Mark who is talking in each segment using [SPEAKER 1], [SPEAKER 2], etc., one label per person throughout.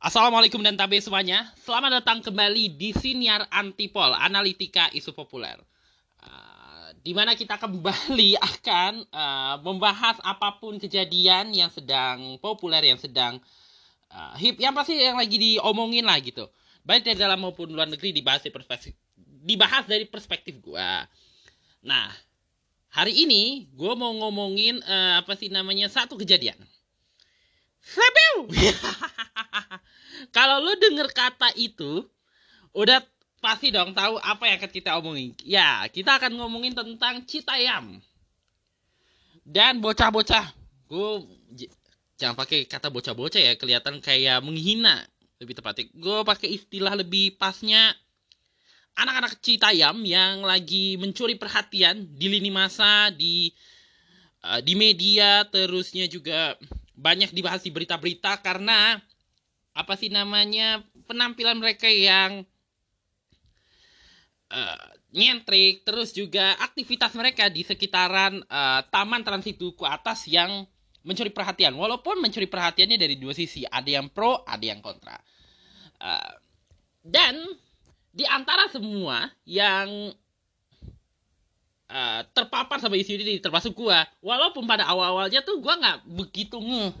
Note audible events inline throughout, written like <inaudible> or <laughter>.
[SPEAKER 1] Assalamualaikum dan tabe semuanya. Selamat datang kembali di Siniar Antipol, analitika isu populer. Uh, di mana kita kembali <laughs> akan uh, membahas apa pun kejadian yang sedang populer, yang sedang uh, hip, yang pasti yang lagi diomongin lah gitu. Baik dari dalam maupun luar negeri dibahas dari perspektif, dibahas dari perspektif gue. Nah, hari ini gue mau ngomongin uh, apa sih namanya satu kejadian. <laughs> Kalau lu denger kata itu, udah pasti dong tahu apa yang akan kita omongin. Ya, kita akan ngomongin tentang Citayam. Dan bocah-bocah. Gue jangan pakai kata bocah-bocah ya, kelihatan kayak menghina. Lebih tepatnya, gue pakai istilah lebih pasnya anak-anak Citayam yang lagi mencuri perhatian di lini masa, di uh, di media, terusnya juga banyak dibahas di berita-berita karena apa sih namanya penampilan mereka yang uh, nyentrik terus juga aktivitas mereka di sekitaran uh, Taman Transit Duku Atas yang mencuri perhatian. Walaupun mencuri perhatiannya dari dua sisi ada yang pro ada yang kontra. Uh, dan di antara semua yang uh, terpapar sama isu ini termasuk gua. Walaupun pada awal-awalnya tuh gua nggak begitu ngeh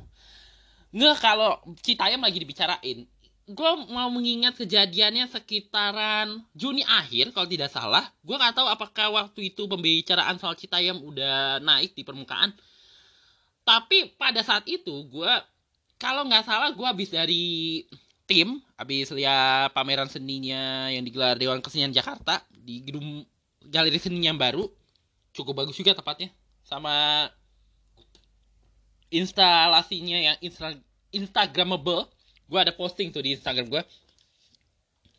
[SPEAKER 1] ngeh kalau Citayam lagi dibicarain. Gue mau mengingat kejadiannya sekitaran Juni akhir kalau tidak salah. Gue nggak tahu apakah waktu itu pembicaraan soal Citayam udah naik di permukaan. Tapi pada saat itu gue kalau nggak salah gue habis dari tim habis lihat pameran seninya yang digelar Dewan Kesenian Jakarta di gedung galeri seni yang baru cukup bagus juga tepatnya. Sama instalasinya yang insta instagramable. Gue ada posting tuh di instagram gue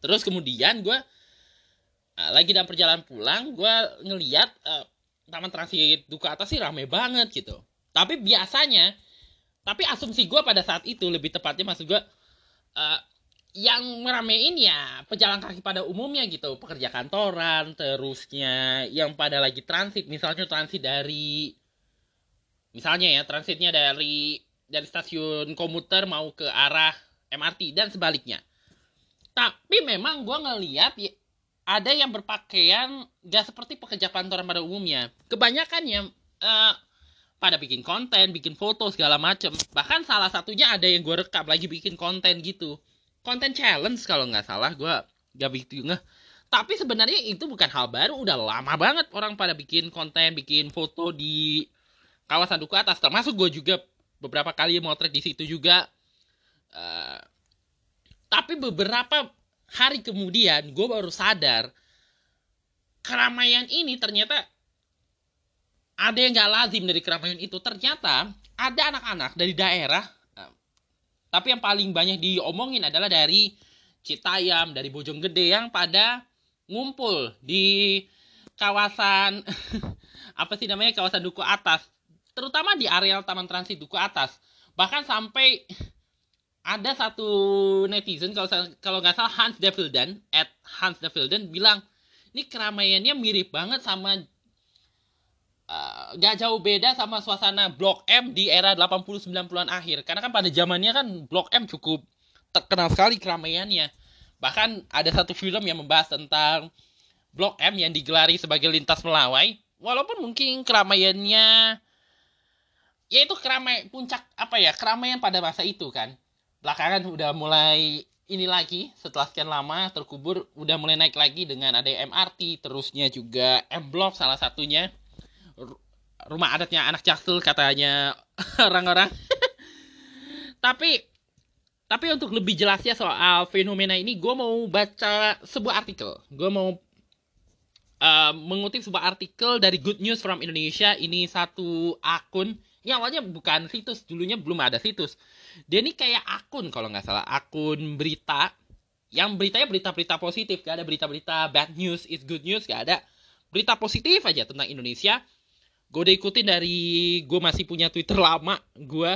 [SPEAKER 1] terus kemudian gue uh, lagi dalam perjalanan pulang gue ngeliat uh, taman transit duka atas sih rame banget gitu. Tapi biasanya tapi asumsi gue pada saat itu lebih tepatnya maksud gue uh, yang meramein ya pejalan kaki pada umumnya gitu. Pekerja kantoran terusnya yang pada lagi transit. Misalnya transit dari misalnya ya transitnya dari dari stasiun komuter mau ke arah MRT dan sebaliknya. Tapi memang gue ngeliat ya, ada yang berpakaian gak seperti pekerja kantoran pada umumnya. Kebanyakannya uh, pada bikin konten bikin foto segala macem. Bahkan salah satunya ada yang gue rekam lagi bikin konten gitu konten challenge kalau nggak salah gue gak begitu ngeh tapi sebenarnya itu bukan hal baru udah lama banget orang pada bikin konten bikin foto di kawasan duku atas. Termasuk gue juga beberapa kali motret di situ juga. Uh, tapi beberapa hari kemudian gue baru sadar keramaian ini ternyata ada yang gak lazim dari keramaian itu. Ternyata ada anak-anak dari daerah tapi yang paling banyak diomongin adalah dari Citayam, dari Bojonggede yang pada ngumpul di kawasan <laughs> apa sih namanya kawasan Duku Atas, terutama di areal Taman Transit Duku Atas. Bahkan sampai ada satu netizen kalau kalau nggak salah Hans Devildan at Hans Devildan bilang ini keramaiannya mirip banget sama uh, jauh beda sama suasana Blok M di era 80 90-an akhir. Karena kan pada zamannya kan Blok M cukup terkenal sekali keramaiannya. Bahkan ada satu film yang membahas tentang Blok M yang digelari sebagai lintas melawai. Walaupun mungkin keramaiannya ya itu keramai puncak apa ya keramaian pada masa itu kan belakangan udah mulai ini lagi setelah sekian lama terkubur udah mulai naik lagi dengan ada MRT terusnya juga M Block salah satunya rumah adatnya anak jaksel katanya <laughs> orang-orang. <laughs> tapi tapi untuk lebih jelasnya soal fenomena ini, gue mau baca sebuah artikel. Gue mau uh, mengutip sebuah artikel dari Good News from Indonesia. Ini satu akun yang awalnya bukan situs, dulunya belum ada situs. Dia ini kayak akun kalau nggak salah, akun berita. Yang beritanya berita-berita positif, gak ada berita-berita bad news is good news, gak ada. Berita positif aja tentang Indonesia gue udah ikutin dari gue masih punya Twitter lama gue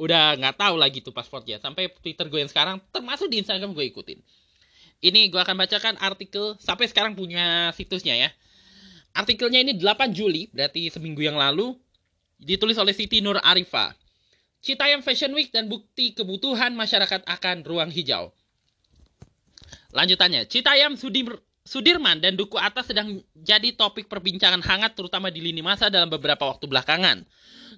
[SPEAKER 1] udah nggak tahu lagi tuh passwordnya. Sampai Twitter gue yang sekarang termasuk di Instagram gue ikutin. Ini gue akan bacakan artikel sampai sekarang punya situsnya ya. Artikelnya ini 8 Juli berarti seminggu yang lalu ditulis oleh Siti Nur Arifa Citayam Fashion Week dan bukti kebutuhan masyarakat akan ruang hijau. Lanjutannya, Citayam Sudir Sudirman dan Duku Atas sedang jadi topik perbincangan hangat terutama di lini masa dalam beberapa waktu belakangan.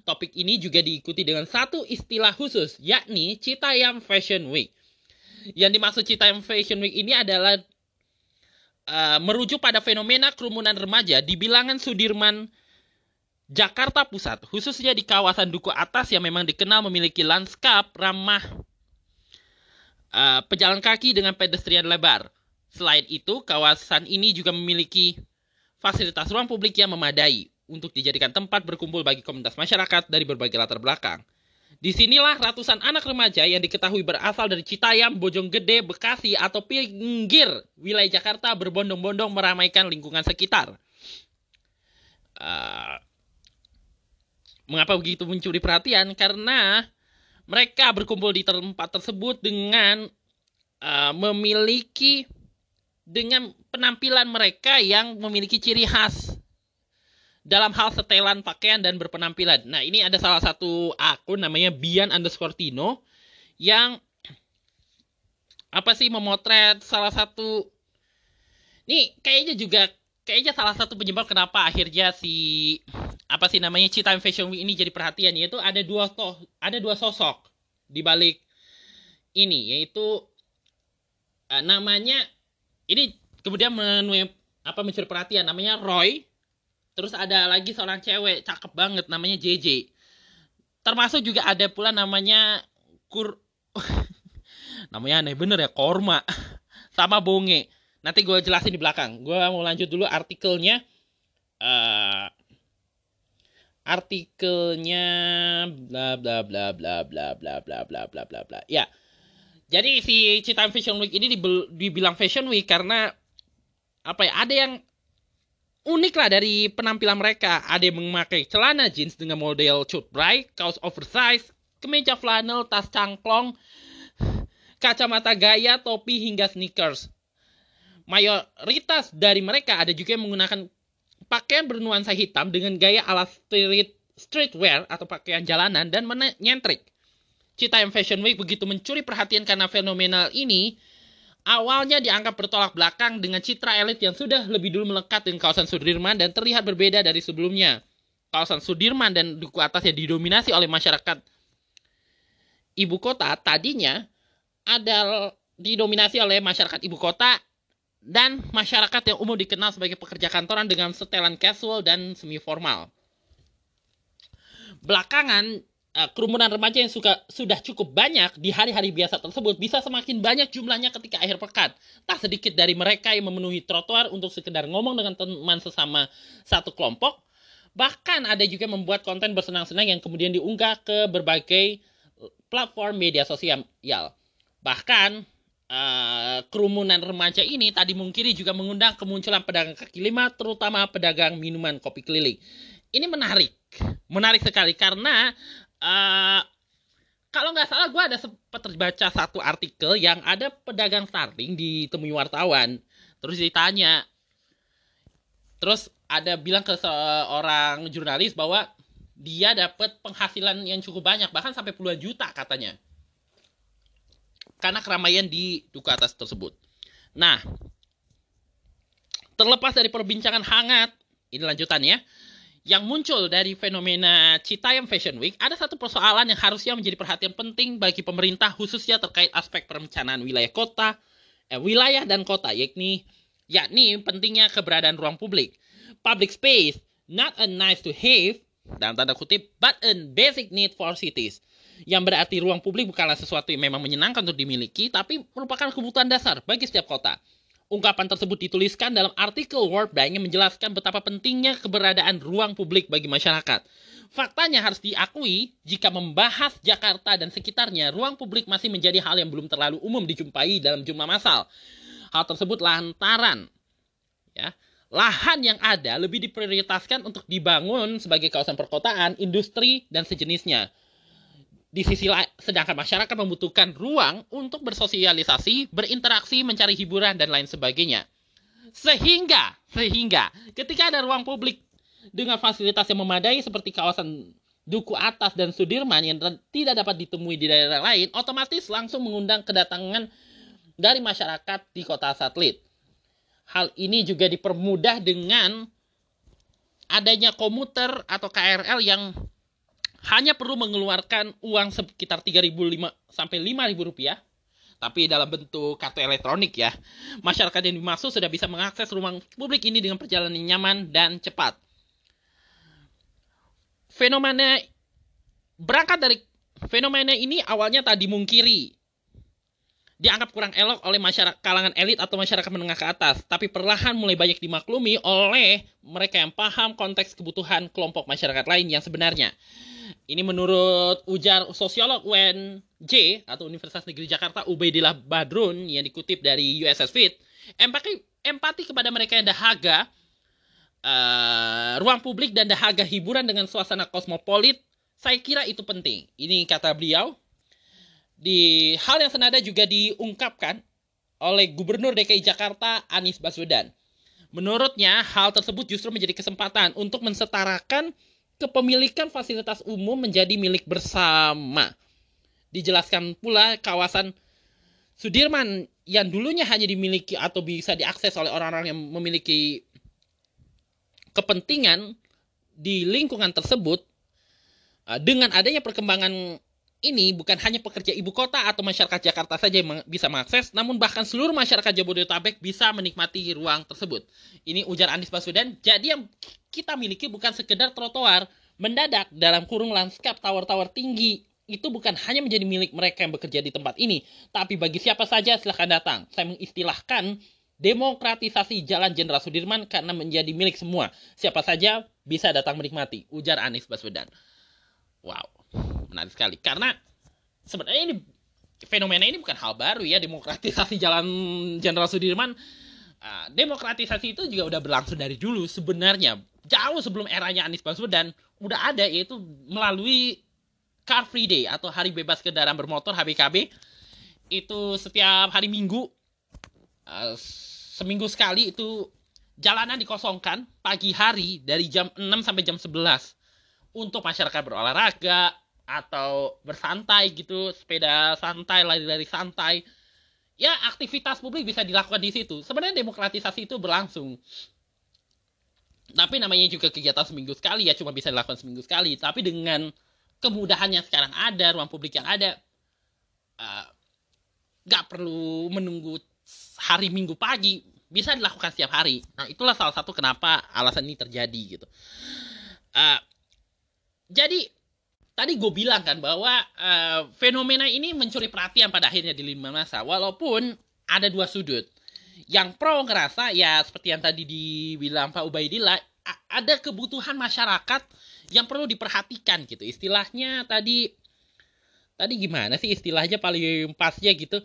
[SPEAKER 1] Topik ini juga diikuti dengan satu istilah khusus, yakni Citayam Fashion Week. Yang dimaksud Citayam Fashion Week ini adalah uh, merujuk pada fenomena kerumunan remaja di bilangan Sudirman Jakarta Pusat, khususnya di kawasan Duku Atas yang memang dikenal memiliki lanskap ramah uh, pejalan kaki dengan pedestrian lebar. Selain itu, kawasan ini juga memiliki fasilitas ruang publik yang memadai untuk dijadikan tempat berkumpul bagi komunitas masyarakat dari berbagai latar belakang. Di sinilah ratusan anak remaja yang diketahui berasal dari Citayam, Bojonggede, Bekasi, atau pinggir wilayah Jakarta berbondong-bondong meramaikan lingkungan sekitar. Uh, Mengapa begitu mencuri perhatian? Karena mereka berkumpul di tempat tersebut dengan uh, memiliki dengan penampilan mereka yang memiliki ciri khas dalam hal setelan pakaian dan berpenampilan. Nah, ini ada salah satu akun namanya Bian underscore Tino yang apa sih memotret salah satu ini kayaknya juga kayaknya salah satu penyebab kenapa akhirnya si apa sih namanya Cita Fashion Week ini jadi perhatian yaitu ada dua toh ada dua sosok di balik ini yaitu uh, namanya ini kemudian menue apa mencuri perhatian namanya Roy terus ada lagi seorang cewek cakep banget namanya JJ termasuk juga ada pula namanya Kur namanya aneh bener ya Korma sama Bonge nanti gue jelasin di belakang gue mau lanjut dulu artikelnya uh, artikelnya bla bla bla bla bla bla bla bla bla bla bla. Ya. Jadi si Cita Fashion Week ini dibilang Fashion Week karena apa ya? Ada yang unik lah dari penampilan mereka. Ada yang memakai celana jeans dengan model cut bright, kaos oversize, kemeja flannel, tas cangklong, kacamata gaya, topi hingga sneakers. Mayoritas dari mereka ada juga yang menggunakan pakaian bernuansa hitam dengan gaya ala street streetwear atau pakaian jalanan dan menyentrik. Citayam Fashion Week begitu mencuri perhatian karena fenomenal ini awalnya dianggap bertolak belakang dengan citra elit yang sudah lebih dulu melekat dengan kawasan Sudirman dan terlihat berbeda dari sebelumnya. Kawasan Sudirman dan duku atas yang didominasi oleh masyarakat ibu kota tadinya ada didominasi oleh masyarakat ibu kota dan masyarakat yang umum dikenal sebagai pekerja kantoran dengan setelan casual dan semi formal. Belakangan eh, kerumunan remaja yang suka, sudah cukup banyak di hari-hari biasa tersebut bisa semakin banyak jumlahnya ketika akhir pekan. Tak sedikit dari mereka yang memenuhi trotoar untuk sekedar ngomong dengan teman sesama satu kelompok. Bahkan ada juga membuat konten bersenang-senang yang kemudian diunggah ke berbagai platform media sosial. Bahkan uh, kerumunan remaja ini tadi mungkin juga mengundang kemunculan pedagang kaki lima, terutama pedagang minuman kopi keliling. Ini menarik, menarik sekali karena uh, kalau nggak salah gue ada sempat terbaca satu artikel yang ada pedagang starling ditemui wartawan, terus ditanya, terus ada bilang ke seorang jurnalis bahwa dia dapat penghasilan yang cukup banyak bahkan sampai puluhan juta katanya. Karena keramaian di duka atas tersebut. Nah, terlepas dari perbincangan hangat, ini lanjutannya, yang muncul dari fenomena Citayam Fashion Week, ada satu persoalan yang harusnya menjadi perhatian penting bagi pemerintah khususnya terkait aspek perencanaan wilayah kota, eh, wilayah dan kota, yakni yakni pentingnya keberadaan ruang publik. Public space, not a nice to have, dalam tanda kutip, but a basic need for cities yang berarti ruang publik bukanlah sesuatu yang memang menyenangkan untuk dimiliki, tapi merupakan kebutuhan dasar bagi setiap kota. Ungkapan tersebut dituliskan dalam artikel World Bank yang menjelaskan betapa pentingnya keberadaan ruang publik bagi masyarakat. Faktanya harus diakui, jika membahas Jakarta dan sekitarnya, ruang publik masih menjadi hal yang belum terlalu umum dijumpai dalam jumlah massal. Hal tersebut lantaran ya, lahan yang ada lebih diprioritaskan untuk dibangun sebagai kawasan perkotaan, industri, dan sejenisnya di sisi lain, sedangkan masyarakat membutuhkan ruang untuk bersosialisasi, berinteraksi, mencari hiburan, dan lain sebagainya. Sehingga, sehingga ketika ada ruang publik dengan fasilitas yang memadai seperti kawasan Duku Atas dan Sudirman yang tidak dapat ditemui di daerah lain, otomatis langsung mengundang kedatangan dari masyarakat di kota satelit. Hal ini juga dipermudah dengan adanya komuter atau KRL yang hanya perlu mengeluarkan uang sekitar 3.500 sampai 5.000 rupiah tapi dalam bentuk kartu elektronik ya. Masyarakat yang dimaksud sudah bisa mengakses ruang publik ini dengan perjalanan nyaman dan cepat. Fenomena berangkat dari fenomena ini awalnya tak dimungkiri. Dianggap kurang elok oleh masyarakat kalangan elit atau masyarakat menengah ke atas, tapi perlahan mulai banyak dimaklumi oleh mereka yang paham konteks kebutuhan kelompok masyarakat lain yang sebenarnya. Ini menurut ujar sosiolog UNJ atau Universitas Negeri Jakarta Ubaidillah Badrun yang dikutip dari USS Fit, empati, empati kepada mereka yang dahaga uh, ruang publik dan dahaga hiburan dengan suasana kosmopolit, saya kira itu penting. Ini kata beliau. Di hal yang senada juga diungkapkan oleh Gubernur DKI Jakarta Anies Baswedan. Menurutnya, hal tersebut justru menjadi kesempatan untuk mensetarakan kepemilikan fasilitas umum menjadi milik bersama. Dijelaskan pula kawasan Sudirman yang dulunya hanya dimiliki atau bisa diakses oleh orang-orang yang memiliki kepentingan di lingkungan tersebut uh, dengan adanya perkembangan ini bukan hanya pekerja ibu kota atau masyarakat Jakarta saja yang bisa mengakses, namun bahkan seluruh masyarakat Jabodetabek bisa menikmati ruang tersebut. Ini ujar Anies Baswedan. Jadi yang kita miliki bukan sekedar trotoar, mendadak dalam kurung lanskap tower-tower tinggi. Itu bukan hanya menjadi milik mereka yang bekerja di tempat ini, tapi bagi siapa saja silahkan datang. Saya mengistilahkan demokratisasi Jalan Jenderal Sudirman karena menjadi milik semua. Siapa saja bisa datang menikmati, ujar Anies Baswedan. Wow menarik sekali. Karena sebenarnya ini fenomena ini bukan hal baru ya demokratisasi jalan Jenderal Sudirman. Uh, demokratisasi itu juga udah berlangsung dari dulu sebenarnya. Jauh sebelum eranya Anies Baswedan udah ada yaitu melalui Car Free Day atau Hari Bebas Kendaraan Bermotor HBKB itu setiap hari Minggu uh, seminggu sekali itu jalanan dikosongkan pagi hari dari jam 6 sampai jam 11 untuk masyarakat berolahraga, atau bersantai gitu, sepeda santai, lari-lari santai. Ya, aktivitas publik bisa dilakukan di situ. Sebenarnya demokratisasi itu berlangsung. Tapi namanya juga kegiatan seminggu sekali ya, cuma bisa dilakukan seminggu sekali. Tapi dengan kemudahan yang sekarang ada, ruang publik yang ada, uh, gak perlu menunggu hari minggu pagi, bisa dilakukan setiap hari. Nah, itulah salah satu kenapa alasan ini terjadi gitu. Uh, jadi tadi gue bilang kan bahwa uh, fenomena ini mencuri perhatian pada akhirnya di lima masa walaupun ada dua sudut. Yang pro ngerasa ya seperti yang tadi dibilang Pak Ubaidillah ada kebutuhan masyarakat yang perlu diperhatikan gitu. Istilahnya tadi tadi gimana sih istilahnya paling pasnya gitu?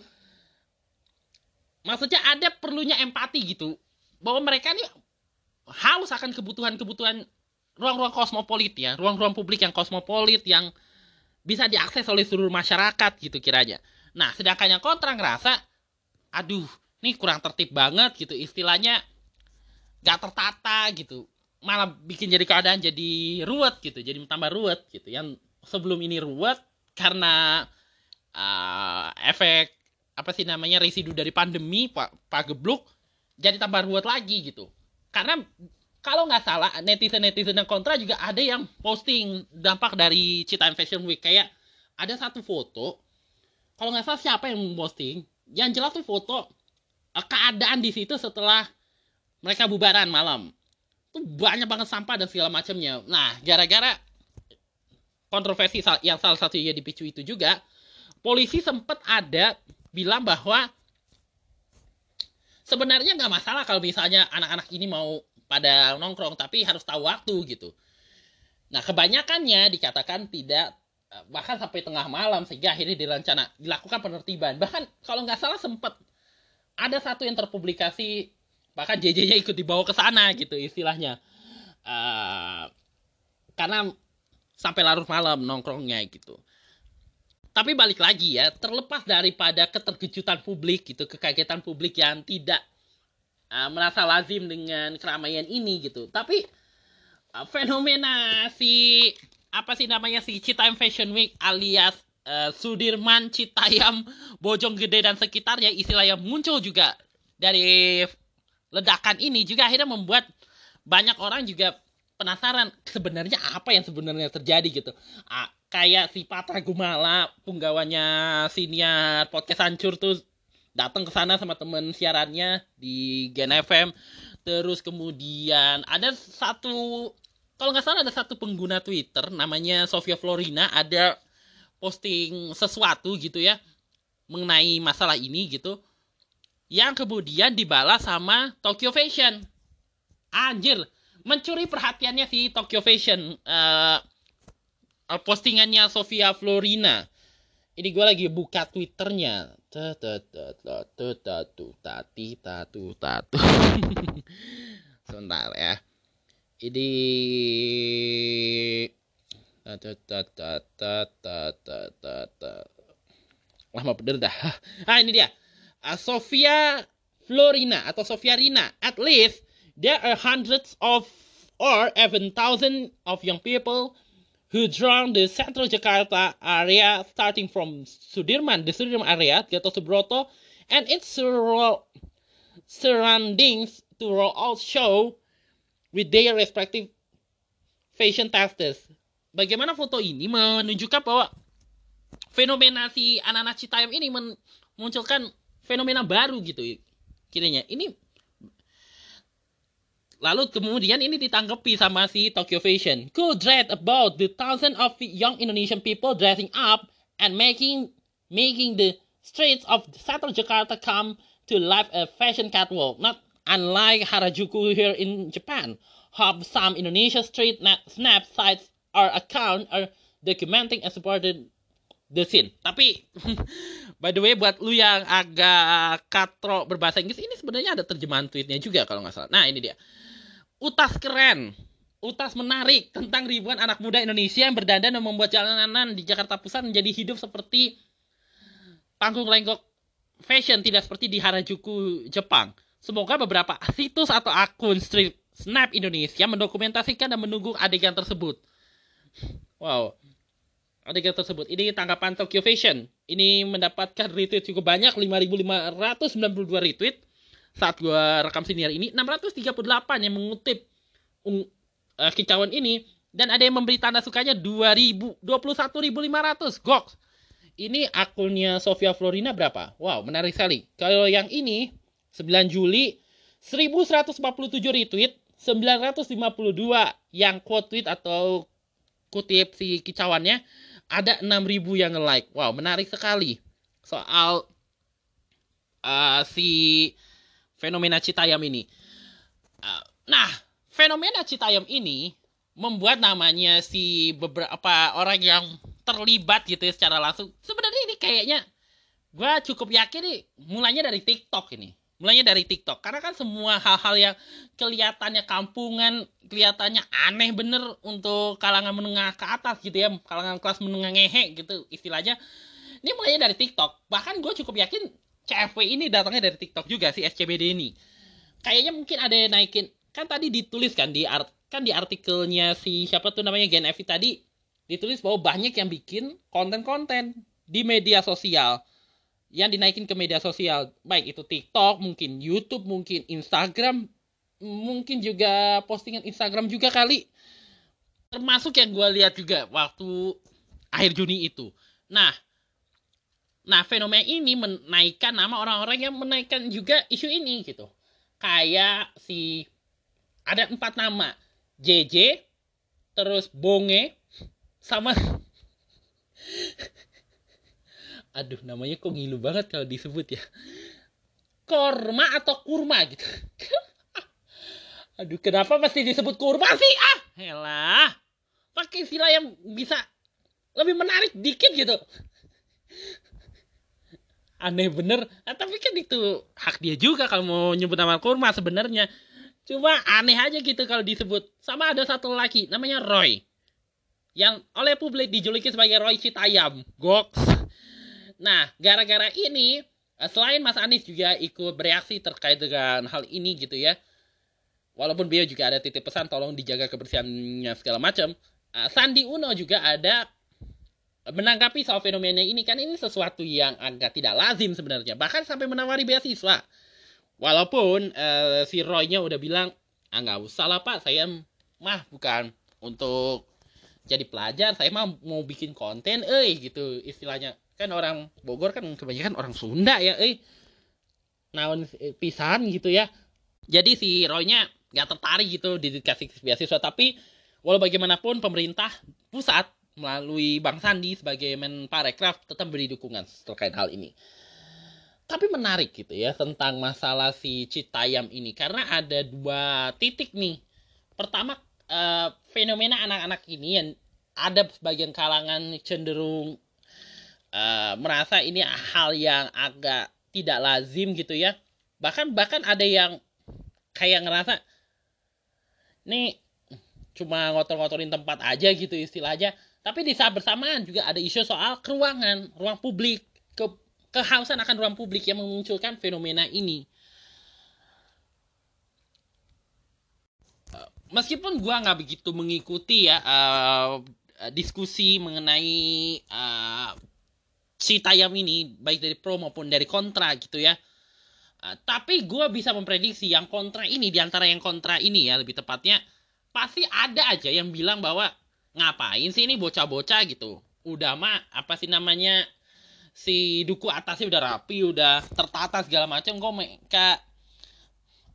[SPEAKER 1] Maksudnya ada perlunya empati gitu. Bahwa mereka nih haus akan kebutuhan-kebutuhan ruang-ruang kosmopolit ya, ruang-ruang publik yang kosmopolit yang bisa diakses oleh seluruh masyarakat gitu kiranya. Nah, sedangkan yang kontra ngerasa, aduh, ini kurang tertib banget gitu, istilahnya gak tertata gitu, malah bikin jadi keadaan jadi ruwet gitu, jadi tambah ruwet gitu. Yang sebelum ini ruwet karena uh, efek apa sih namanya residu dari pandemi pak pak gebluk jadi tambah ruwet lagi gitu karena kalau nggak salah netizen netizen yang kontra juga ada yang posting dampak dari Cita Fashion Week. Kayak ada satu foto kalau nggak salah siapa yang posting yang jelas tuh foto eh, keadaan di situ setelah mereka bubaran malam. Tuh banyak banget sampah dan segala macamnya. Nah gara-gara kontroversi yang salah satu yang dipicu itu juga polisi sempat ada bilang bahwa sebenarnya nggak masalah kalau misalnya anak-anak ini mau pada nongkrong tapi harus tahu waktu gitu. Nah kebanyakannya dikatakan tidak eh, bahkan sampai tengah malam sehingga akhirnya direncana dilakukan penertiban. Bahkan kalau nggak salah sempat ada satu yang terpublikasi bahkan JJ-nya ikut dibawa ke sana gitu istilahnya. Uh, karena sampai larut malam nongkrongnya gitu. Tapi balik lagi ya terlepas daripada keterkejutan publik gitu kekagetan publik yang tidak uh, merasa lazim dengan keramaian ini gitu. Tapi uh, fenomena si apa sih namanya si Citayam Fashion Week alias uh, Sudirman Citayam <laughs> Bojonggede dan sekitarnya istilah yang muncul juga dari ledakan ini juga akhirnya membuat banyak orang juga penasaran sebenarnya apa yang sebenarnya terjadi gitu. Ah, kayak si Patra Gumala penggawannya siniar podcast hancur tuh datang ke sana sama temen siarannya di Gen FM terus kemudian ada satu kalau nggak salah ada satu pengguna Twitter namanya Sofia Florina ada posting sesuatu gitu ya mengenai masalah ini gitu yang kemudian dibalas sama Tokyo Fashion. Anjir mencuri perhatiannya si Tokyo Fashion uh, postingannya Sofia Florina. Ini gue lagi buka twitternya tatu tatu tati tatu tatu <laughs> sebentar ya. Ini lama bener dah. <laughs> Ah ini dia. Uh, Sofia Florina atau Sofia Rina at least there are hundreds of or even thousands of young people who drown the central Jakarta area starting from Sudirman, the Sudirman area, Gatot Subroto, and its surroundings to roll out show with their respective fashion testers. Bagaimana foto ini menunjukkan bahwa fenomena si anak-anak Citayam ini memunculkan fenomena baru gitu kiranya. Ini lalu kemudian ini ditanggapi sama si Tokyo Fashion. Could dread about the thousand of young Indonesian people dressing up and making making the streets of Central Jakarta come to life a fashion catwalk. Not unlike Harajuku here in Japan, have some Indonesia street snap sites or account are documenting and supported the scene. Tapi <laughs> by the way buat lu yang agak katro berbahasa Inggris ini sebenarnya ada terjemahan tweetnya juga kalau nggak salah. Nah ini dia. Utas keren. Utas menarik tentang ribuan anak muda Indonesia yang berdandan dan membuat jalanan di Jakarta Pusat menjadi hidup seperti panggung lenggok fashion tidak seperti di Harajuku, Jepang. Semoga beberapa situs atau akun street snap Indonesia mendokumentasikan dan menunggu adegan tersebut. Wow. Adegan tersebut. Ini tanggapan Tokyo Fashion. Ini mendapatkan retweet cukup banyak. 5.592 retweet. Saat gue rekam senior ini. 638 yang mengutip uh, kicauan ini. Dan ada yang memberi tanda sukanya 2.000. 21.500. Goks. Ini akunnya Sofia Florina berapa? Wow, menarik sekali. Kalau yang ini 9 Juli 1147 retweet, 952 yang quote tweet atau kutip si kicauannya, ada 6000 yang nge-like. Wow, menarik sekali. Soal uh, si fenomena Citayam ini. Uh, nah, fenomena Citayam ini membuat namanya si beberapa orang yang terlibat gitu ya secara langsung. Sebenarnya ini kayaknya gue cukup yakin nih mulainya dari TikTok ini mulainya dari TikTok karena kan semua hal-hal yang kelihatannya kampungan kelihatannya aneh bener untuk kalangan menengah ke atas gitu ya kalangan kelas menengah ngehe gitu istilahnya ini mulainya dari TikTok bahkan gue cukup yakin CFW ini datangnya dari TikTok juga si SCBD ini. Kayaknya mungkin ada yang naikin kan tadi ditulis kan di art kan di artikelnya si siapa tuh namanya Gen Evi tadi ditulis bahwa banyak yang bikin konten-konten di media sosial. Yang dinaikin ke media sosial baik itu TikTok mungkin YouTube mungkin Instagram mungkin juga postingan Instagram juga kali. Termasuk yang gue lihat juga waktu akhir Juni itu. Nah nah fenomena ini menaikkan nama orang-orang yang menaikkan juga isu ini gitu. Kayak si ada empat nama. JJ terus Bonge sama <laughs> aduh namanya kok ngilu banget kalau disebut ya. Korma atau kurma gitu. <laughs> Aduh kenapa mesti disebut kurma sih? Ah helah pakai istilah yang bisa lebih menarik dikit gitu aneh bener. Nah, tapi kan itu hak dia juga kalau mau nyebut nama kurma sebenarnya. Cuma aneh aja gitu kalau disebut. Sama ada satu lagi namanya Roy. Yang oleh publik dijuluki sebagai Roy Citayam goks. Nah, gara-gara ini eh, selain Mas Anies juga ikut bereaksi terkait dengan hal ini gitu ya. Walaupun beliau juga ada titip pesan tolong dijaga kebersihannya segala macam. uh, Sandi Uno juga ada menanggapi soal fenomena ini kan ini sesuatu yang agak tidak lazim sebenarnya. Bahkan sampai menawari beasiswa. Walaupun uh, si Roy-nya udah bilang ah nggak usah lah pak. Saya mah bukan. Untuk jadi pelajar saya mah mau bikin konten eh gitu istilahnya. Kan orang Bogor kan kebanyakan orang Sunda ya eh naon pisan gitu ya. Jadi si Roy-nya nggak tertarik gitu dikasih beasiswa. Tapi walau bagaimanapun pemerintah pusat melalui Bang Sandi sebagai Menparekraf tetap beri dukungan terkait hal ini. Tapi menarik gitu ya tentang masalah si Citayam ini karena ada dua titik nih. Pertama uh, fenomena anak-anak ini yang ada sebagian kalangan cenderung uh, merasa ini hal yang agak tidak lazim gitu ya. Bahkan bahkan ada yang kayak ngerasa nih cuma ngotor-ngotorin tempat aja gitu istilahnya tapi di saat bersamaan juga ada isu soal keruangan, ruang publik, ke kehausan akan ruang publik yang memunculkan fenomena ini. Eh, meskipun gua nggak begitu mengikuti ya uh, diskusi mengenai uh, si tayam ini baik dari pro maupun dari kontra gitu ya. Uh, tapi gue bisa memprediksi yang kontra ini di antara yang kontra ini ya lebih tepatnya pasti ada aja yang bilang bahwa ngapain sih ini bocah-bocah gitu? Udah mah apa sih namanya si duku atasnya udah rapi udah tertata segala macam kok kayak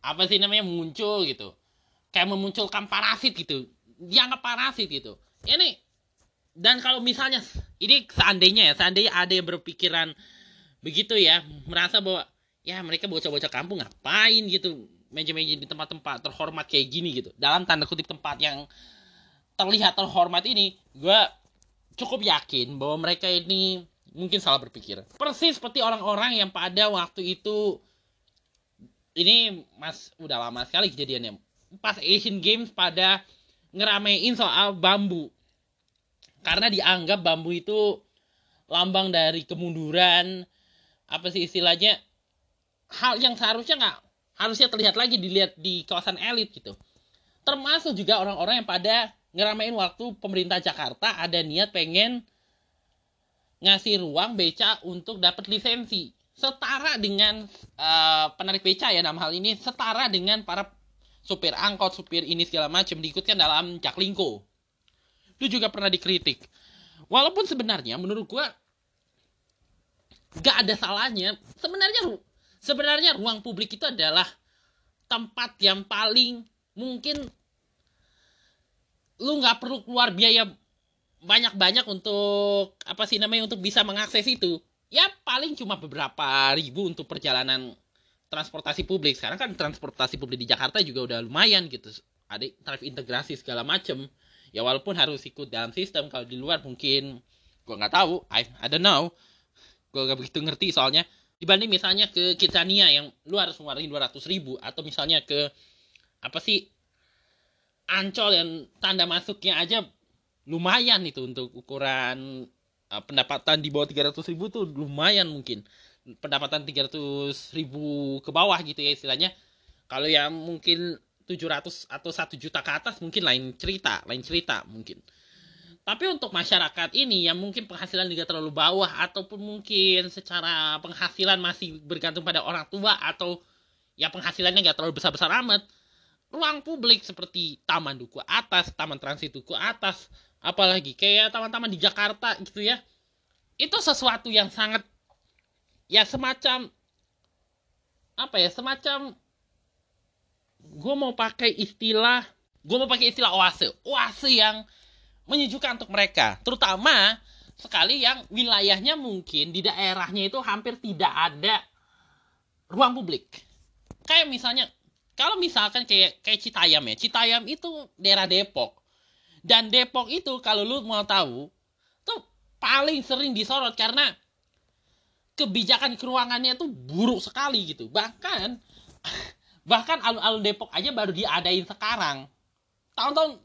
[SPEAKER 1] apa sih namanya muncul gitu. Kayak memunculkan parasit gitu. Dianggap parasit gitu. Ini dan kalau misalnya ini seandainya ya seandainya ada yang berpikiran begitu ya merasa bahwa ya mereka bocah-bocah kampung ngapain gitu meja-meja di tempat-tempat terhormat kayak gini gitu. Dalam tanda kutip tempat yang terlihat terhormat ini, gue cukup yakin bahwa mereka ini mungkin salah berpikir. Persis seperti orang-orang yang pada waktu itu ini mas udah lama sekali kejadiannya. Pas Asian Games pada ngeramein soal bambu. Karena dianggap bambu itu lambang dari kemunduran apa sih istilahnya hal yang seharusnya nggak harusnya terlihat lagi dilihat di kawasan elit gitu termasuk juga orang-orang yang pada ngeramein waktu pemerintah Jakarta ada niat pengen ngasih ruang beca untuk dapat lisensi. Setara dengan uh, penarik beca ya dalam hal ini setara dengan para supir angkot supir ini segala macam diikutkan dalam jaklingko. Itu juga pernah dikritik. Walaupun sebenarnya menurut gua gak ada salahnya. Sebenarnya sebenarnya ruang publik itu adalah tempat yang paling mungkin lu nggak perlu keluar biaya banyak-banyak untuk apa sih namanya untuk bisa mengakses itu. Ya paling cuma beberapa ribu untuk perjalanan transportasi publik. Sekarang kan transportasi publik di Jakarta juga udah lumayan gitu. Ada tarif integrasi segala macem. Ya walaupun harus ikut dalam sistem. Kalau di luar mungkin gua nggak tahu. I, I don't know. Gua gak begitu ngerti soalnya. Dibanding misalnya ke Kitsania yang lu harus ngeluarin 200 ribu atau misalnya ke apa sih ancol yang tanda masuknya aja lumayan itu untuk ukuran uh, pendapatan di bawah 300 ribu tuh lumayan mungkin. Pendapatan 300 ribu ke bawah gitu ya istilahnya. Kalau yang mungkin 700 atau 1 juta ke atas mungkin lain cerita lain cerita mungkin. Tapi untuk masyarakat ini yang mungkin penghasilan juga terlalu bawah ataupun mungkin secara penghasilan masih bergantung pada orang tua atau ya penghasilannya nggak terlalu besar-besar amat ruang publik seperti Taman Duku Atas, Taman Transit Duku Atas, apalagi kayak taman-taman di Jakarta gitu ya. Itu sesuatu yang sangat ya semacam apa ya, semacam gue mau pakai istilah gue mau pakai istilah oase oase yang menyejukkan untuk mereka terutama sekali yang wilayahnya mungkin di daerahnya itu hampir tidak ada ruang publik kayak misalnya kalau misalkan kayak kayak Citayam ya, Citayam itu daerah Depok. Dan Depok itu kalau lu mau tahu, tuh paling sering disorot karena kebijakan keruangannya tuh buruk sekali gitu. Bahkan <laughs> bahkan alun-alun Depok aja baru diadain sekarang. Tahun-tahun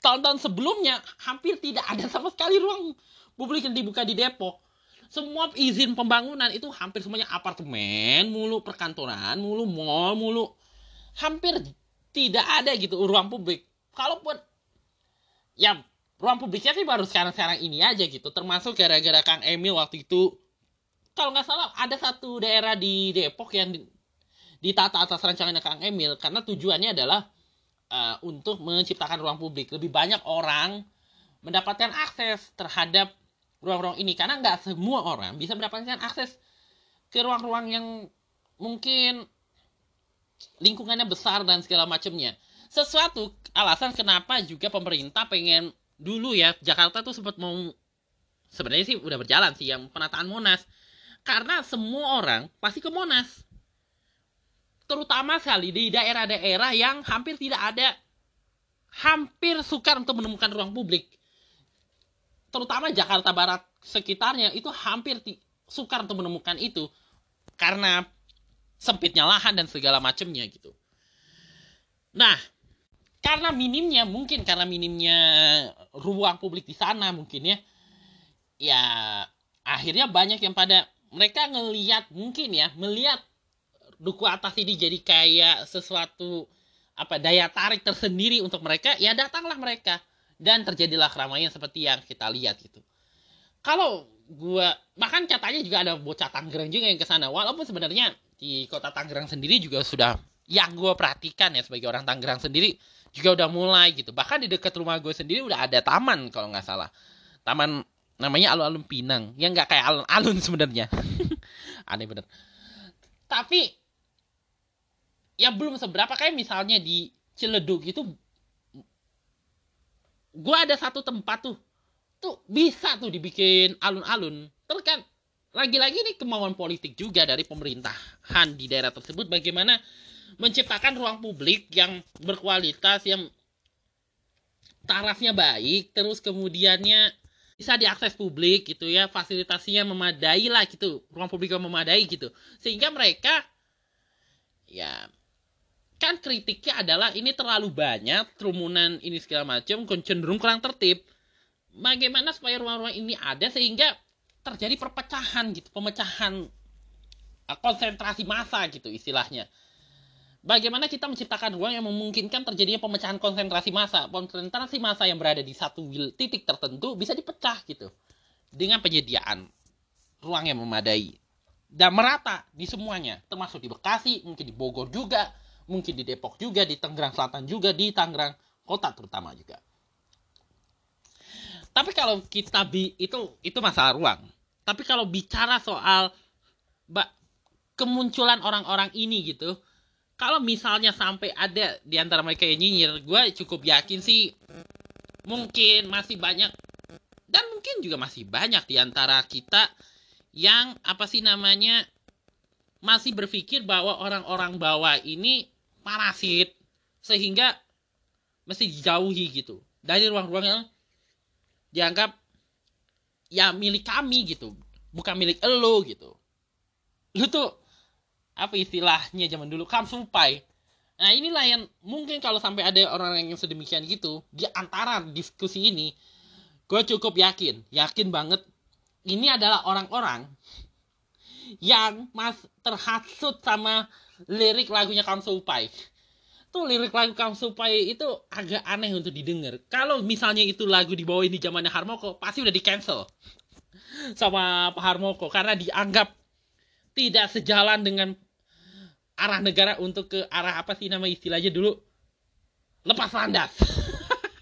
[SPEAKER 1] tahun-tahun sebelumnya hampir tidak ada sama sekali ruang publik yang dibuka di Depok. Semua izin pembangunan itu hampir semuanya apartemen, mulu perkantoran, mulu mall, mulu hampir tidak ada gitu ruang publik. Kalaupun ya ruang publiknya sih baru sekarang-sekarang ini aja gitu. Termasuk gara-gara Kang Emil waktu itu. Kalau nggak salah ada satu daerah di Depok yang ditata atas rancangannya Kang Emil. Karena tujuannya adalah uh, untuk menciptakan ruang publik. Lebih banyak orang mendapatkan akses terhadap ruang-ruang ini. Karena nggak semua orang bisa mendapatkan akses ke ruang-ruang yang mungkin lingkungannya besar dan segala macamnya. Sesuatu alasan kenapa juga pemerintah pengen dulu ya Jakarta tuh sempat mau sebenarnya sih udah berjalan sih yang penataan Monas. Karena semua orang pasti ke Monas. Terutama sekali di daerah-daerah yang hampir tidak ada hampir sukar untuk menemukan ruang publik. Terutama Jakarta Barat sekitarnya itu hampir sukar untuk menemukan itu karena sempitnya lahan dan segala macamnya gitu. Nah, karena minimnya mungkin karena minimnya ruang publik di sana mungkin ya, ya akhirnya banyak yang pada mereka ngelihat mungkin ya melihat duku atas ini jadi kayak sesuatu apa daya tarik tersendiri untuk mereka ya datanglah mereka. Dan terjadilah keramaian seperti yang kita lihat gitu. Kalau gua bahkan katanya juga ada bocah Tangerang juga yang ke sana. Walaupun sebenarnya di kota Tangerang sendiri juga sudah yang gue perhatikan ya sebagai orang Tangerang sendiri juga udah mulai gitu. Bahkan di dekat rumah gue sendiri udah ada taman kalau nggak salah. Taman namanya alun-alun Pinang. Yang nggak kayak alun-alun sebenarnya. <laughs> Aneh bener. Tapi ya belum seberapa kayak misalnya di Ciledug itu gue ada satu tempat tuh tuh bisa tuh dibikin alun-alun. Terus kan lagi-lagi ini kemauan politik juga dari pemerintahan di daerah tersebut. Bagaimana menciptakan ruang publik yang berkualitas yang tarafnya baik terus kemudiannya bisa diakses publik gitu ya. Fasilitasinya memadai lah gitu. Ruang publik yang memadai gitu. Sehingga mereka ya kan kritiknya adalah ini terlalu banyak kerumunan ini segala macam cenderung kurang tertib. Bagaimana supaya ruang-ruang ini ada sehingga terjadi perpecahan gitu, pemecahan uh, konsentrasi massa gitu istilahnya. Bagaimana kita menciptakan ruang yang memungkinkan terjadinya pemecahan konsentrasi massa, konsentrasi massa yang berada di satu titik tertentu bisa dipecah gitu dengan penyediaan ruang yang memadai dan merata di semuanya, termasuk di Bekasi, mungkin di Bogor juga, mungkin di Depok juga, di Tangerang Selatan juga, di Tangerang Kota terutama juga. Tapi kalau kita bi itu itu masalah ruang. Tapi kalau bicara soal mbak kemunculan orang-orang ini gitu, kalau misalnya sampai ada di antara mereka yang nyinyir, gue cukup yakin sih mungkin masih banyak dan mungkin juga masih banyak di antara kita yang apa sih namanya masih berpikir bahwa orang-orang bawah ini parasit sehingga mesti dijauhi gitu dari ruang-ruang yang dianggap ya milik kami gitu. Bukan milik elo gitu. Lu tuh apa istilahnya zaman dulu? Kamsupai nah inilah yang mungkin kalau sampai ada orang yang sedemikian gitu di antara diskusi ini gue cukup yakin yakin banget ini adalah orang-orang yang mas terhasut sama lirik lagunya Kamsupai tuh lirik lagu Supai itu agak aneh untuk didengar. Kalau misalnya itu lagu dibawain di zamannya Harmoko, pasti udah di cancel sama Pak Harmoko karena dianggap tidak sejalan dengan arah negara untuk ke arah apa sih nama istilahnya dulu lepas landas.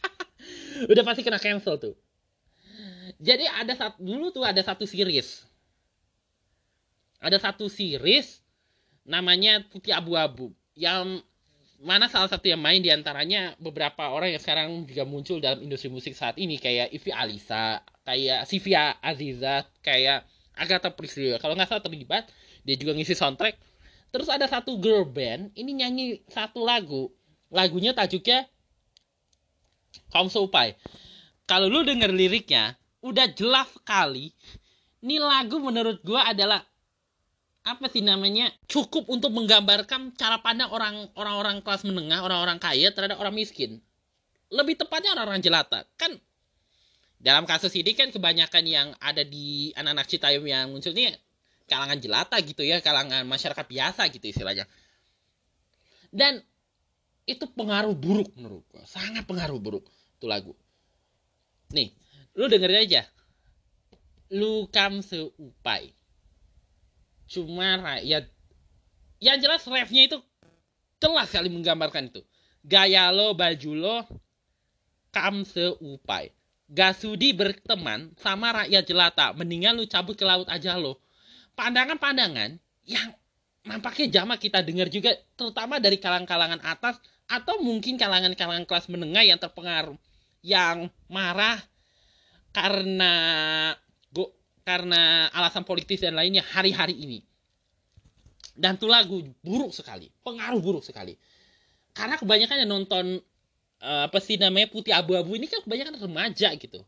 [SPEAKER 1] <laughs> udah pasti kena cancel tuh. Jadi ada satu dulu tuh ada satu series. Ada satu series namanya Putih Abu-Abu yang mana salah satu yang main di antaranya beberapa orang yang sekarang juga muncul dalam industri musik saat ini kayak Ivi Alisa, kayak Sivia Aziza, kayak Agatha Priscilla. Kalau nggak salah terlibat, dia juga ngisi soundtrack. Terus ada satu girl band, ini nyanyi satu lagu. Lagunya tajuknya Kaum Sopai. Kalau lu denger liriknya, udah jelas sekali. Ini lagu menurut gue adalah apa sih namanya? Cukup untuk menggambarkan cara pandang orang orang-orang kelas menengah orang-orang kaya terhadap orang miskin. Lebih tepatnya orang-orang jelata. Kan dalam kasus ini kan kebanyakan yang ada di anak-anak Citayam yang munculnya kalangan jelata gitu ya kalangan masyarakat biasa gitu istilahnya. Dan itu pengaruh buruk menurut gua. Sangat pengaruh buruk itu lagu. Nih lu dengerin aja. Lu kam seupai cuma rakyat yang jelas refnya itu jelas sekali menggambarkan itu. Gaya lo baju lo kam seupai. Gak sudi berteman sama rakyat jelata. Mendingan lu cabut ke laut aja lo. Pandangan-pandangan yang nampaknya jamak kita dengar juga terutama dari kalangan-kalangan atas atau mungkin kalangan-kalangan kelas menengah yang terpengaruh yang marah karena karena alasan politis dan lainnya hari-hari ini. Dan tuh lagu buruk sekali pengaruh buruk sekali. Karena kebanyakan yang nonton uh, apa sih namanya putih abu-abu ini kan kebanyakan remaja gitu.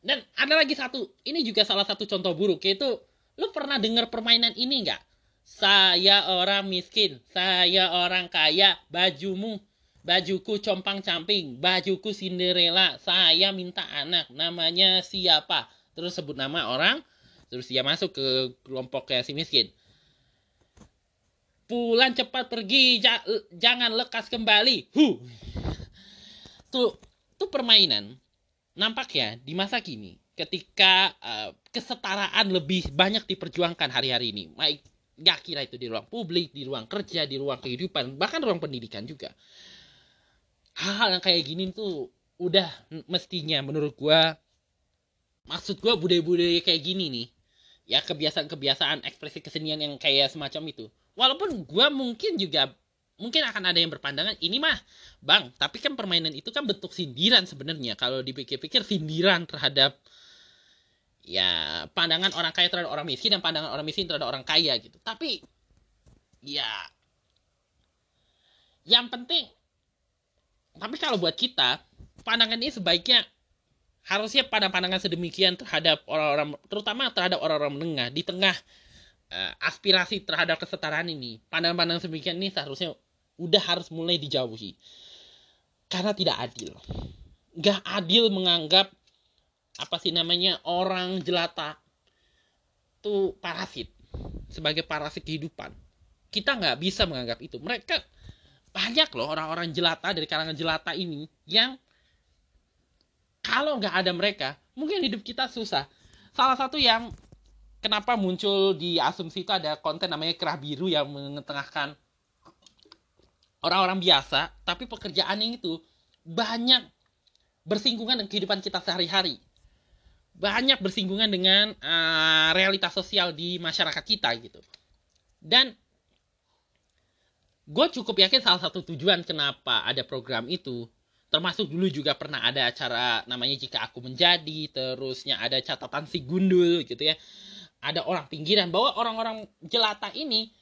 [SPEAKER 1] Dan ada lagi satu ini juga salah satu contoh buruk yaitu lu pernah dengar permainan ini nggak? Saya orang miskin saya orang kaya bajumu bajuku compang camping bajuku Cinderella saya minta anak namanya siapa terus sebut nama orang terus dia masuk ke kelompoknya si miskin. Pulang cepat pergi ja, jangan lekas kembali. Hu. Tuh tuh permainan nampak ya di masa kini ketika uh, kesetaraan lebih banyak diperjuangkan hari-hari ini. Baik gak kira itu di ruang publik di ruang kerja di ruang kehidupan bahkan ruang pendidikan juga. Hal-hal yang kayak gini tuh udah mestinya menurut gua maksud gua budaya-budaya kayak gini nih ya kebiasaan-kebiasaan ekspresi kesenian yang kayak semacam itu. Walaupun gue mungkin juga mungkin akan ada yang berpandangan ini mah bang tapi kan permainan itu kan bentuk sindiran sebenarnya. Kalau dipikir-pikir sindiran terhadap ya pandangan orang kaya terhadap orang miskin dan pandangan orang miskin terhadap orang kaya gitu. Tapi ya yang penting tapi kalau buat kita pandangan ini sebaiknya harusnya pada pandangan sedemikian terhadap orang-orang terutama terhadap orang-orang menengah di tengah uh, aspirasi terhadap kesetaraan ini, pandangan-pandangan semikian ini seharusnya udah harus mulai dijauhi. Karena tidak adil. Gak adil menganggap apa sih namanya orang jelata itu parasit sebagai parasit kehidupan. Kita nggak bisa menganggap itu. Mereka banyak loh orang-orang jelata dari kalangan jelata ini yang kalau nggak ada mereka mungkin hidup kita susah. Salah satu yang kenapa muncul di asumsi itu ada konten namanya kerah biru yang mengetengahkan orang-orang biasa, tapi pekerjaannya itu banyak bersinggungan dengan kehidupan kita sehari-hari. Banyak bersinggungan dengan uh, realitas sosial di masyarakat kita gitu. Dan gue cukup yakin salah satu tujuan kenapa ada program itu termasuk dulu juga pernah ada acara namanya jika aku menjadi terusnya ada catatan si gundul gitu ya. Ada orang pinggiran bahwa orang-orang jelata ini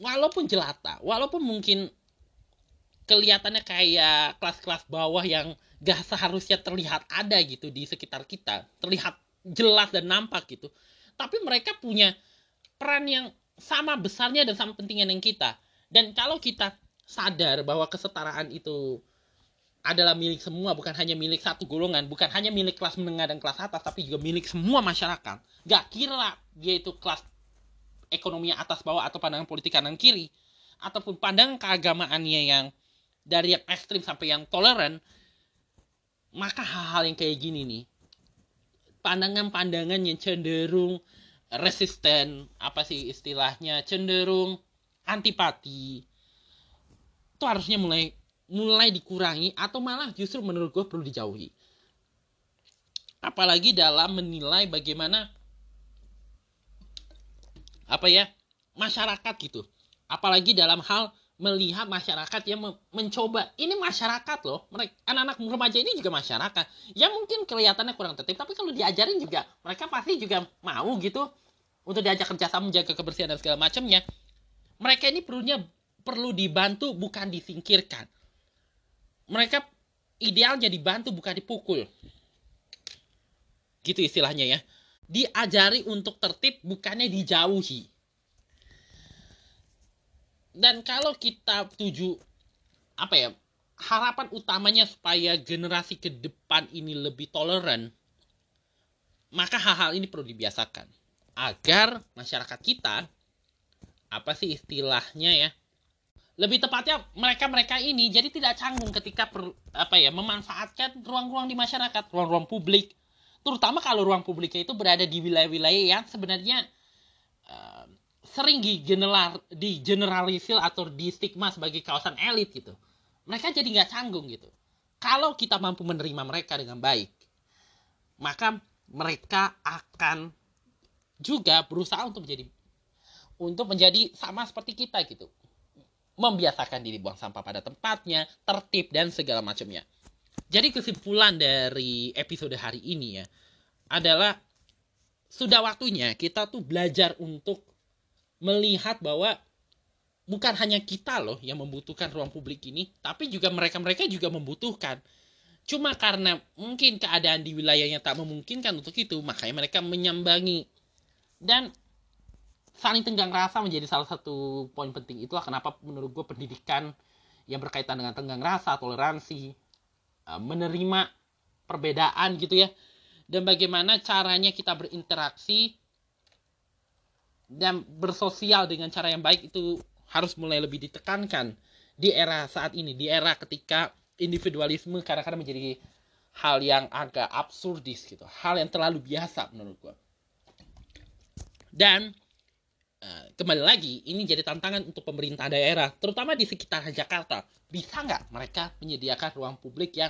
[SPEAKER 1] walaupun jelata walaupun mungkin kelihatannya kayak kelas-kelas bawah yang gak seharusnya terlihat ada gitu di sekitar kita terlihat jelas dan nampak gitu tapi mereka punya peran yang sama besarnya dan sama pentingnya dengan kita. Dan kalau kita sadar bahwa kesetaraan itu adalah milik semua, bukan hanya milik satu golongan, bukan hanya milik kelas menengah dan kelas atas, tapi juga milik semua masyarakat. Gak kira dia itu kelas ekonomi atas bawah atau pandangan politik kanan kiri, ataupun pandangan keagamaannya yang dari yang ekstrim sampai yang toleran, maka hal-hal yang kayak gini nih, pandangan-pandangan yang cenderung resisten, apa sih istilahnya, cenderung antipati, itu harusnya mulai mulai dikurangi atau malah justru menurut gue perlu dijauhi. Apalagi dalam menilai bagaimana apa ya masyarakat gitu. Apalagi dalam hal melihat masyarakat yang mencoba ini masyarakat loh mereka anak-anak remaja ini juga masyarakat yang mungkin kelihatannya kurang tertib tapi kalau diajarin juga mereka pasti juga mau gitu untuk diajak kerjasama menjaga kebersihan dan segala macamnya mereka ini perlunya perlu dibantu bukan disingkirkan mereka idealnya dibantu bukan dipukul. Gitu istilahnya ya. Diajari untuk tertib bukannya dijauhi. Dan kalau kita tuju apa ya harapan utamanya supaya generasi ke depan ini lebih toleran, maka hal-hal ini perlu dibiasakan agar masyarakat kita apa sih istilahnya ya lebih tepatnya mereka-mereka ini jadi tidak canggung ketika per, apa ya memanfaatkan ruang-ruang di masyarakat, ruang-ruang publik. Terutama kalau ruang publiknya itu berada di wilayah-wilayah yang sebenarnya uh, sering digeneral digeneralisir atau di stigma sebagai kawasan elit gitu. Mereka jadi nggak canggung gitu. Kalau kita mampu menerima mereka dengan baik, maka mereka akan juga berusaha untuk menjadi untuk menjadi sama seperti kita gitu membiasakan diri buang sampah pada tempatnya, tertib dan segala macamnya. Jadi kesimpulan dari episode hari ini ya adalah sudah waktunya kita tuh belajar untuk melihat bahwa bukan hanya kita loh yang membutuhkan ruang publik ini, tapi juga mereka-mereka juga membutuhkan. Cuma karena mungkin keadaan di wilayahnya tak memungkinkan untuk itu, makanya mereka menyambangi. Dan saling tenggang rasa menjadi salah satu poin penting itulah kenapa menurut gue pendidikan yang berkaitan dengan tenggang rasa toleransi eh, menerima perbedaan gitu ya dan bagaimana caranya kita berinteraksi dan bersosial dengan cara yang baik itu harus mulai lebih ditekankan di era saat ini di era ketika individualisme kadang-kadang menjadi hal yang agak absurdis gitu hal yang terlalu biasa menurut gue dan Eh, kembali lagi ini jadi tantangan untuk pemerintah daerah terutama di sekitar Jakarta. Bisa nggak mereka menyediakan ruang publik yang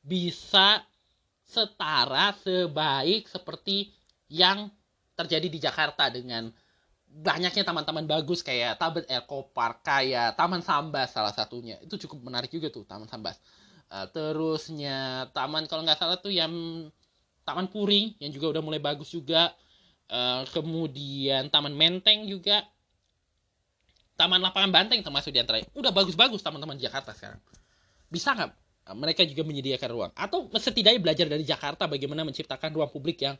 [SPEAKER 1] bisa setara sebaik seperti yang terjadi di Jakarta dengan banyaknya taman-taman bagus kayak Tabet Eco Park kayak Taman Sambas salah satunya. Itu cukup menarik juga tuh Taman Sambas. Uh, terusnya taman kalau nggak salah tuh yang Taman Puring yang juga udah mulai bagus juga Eh, kemudian Taman Menteng juga. Taman Lapangan Banteng termasuk di antara udah bagus-bagus teman-teman Jakarta sekarang. Bisa nggak eh, mereka juga menyediakan ruang? Atau setidaknya belajar dari Jakarta bagaimana menciptakan ruang publik yang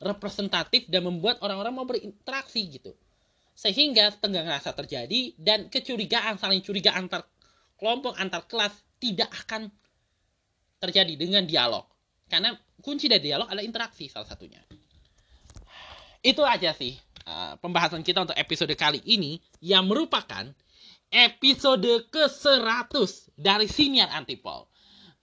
[SPEAKER 1] representatif dan membuat orang-orang mau berinteraksi gitu. Sehingga tenggang rasa terjadi dan kecurigaan saling curiga antar kelompok antar kelas tidak akan terjadi dengan dialog. Karena kunci dari dialog adalah interaksi salah satunya itu aja sih uh, pembahasan kita untuk episode kali ini yang merupakan episode ke-100 dari Siniar Antipol.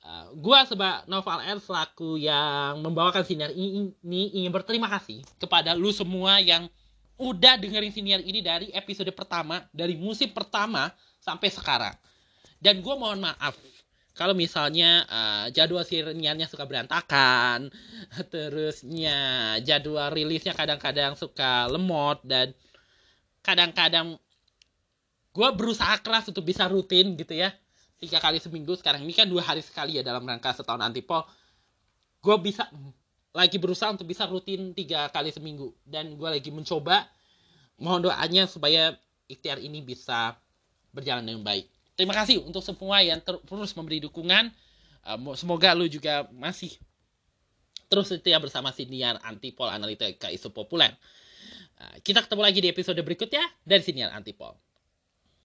[SPEAKER 1] Uh, gua sebab Noval R selaku yang membawakan siniar ini, ini ingin berterima kasih kepada lu semua yang udah dengerin siniar ini dari episode pertama, dari musim pertama sampai sekarang. Dan gue mohon maaf kalau misalnya uh, jadwal sirniannya suka berantakan, <laughs> terusnya jadwal rilisnya kadang-kadang suka lemot dan kadang-kadang gue berusaha keras untuk bisa rutin gitu ya tiga kali seminggu sekarang. Ini kan dua hari sekali ya dalam rangka setahun antipol. Gue bisa lagi berusaha untuk bisa rutin tiga kali seminggu. Dan gue lagi mencoba mohon doanya supaya ikhtiar ini bisa berjalan dengan baik terima kasih untuk semua yang terus memberi dukungan. Uh, semoga lu juga masih terus setia bersama Siniar Antipol Analitika Isu Populer. Uh, kita ketemu lagi di episode berikutnya dari Siniar Antipol.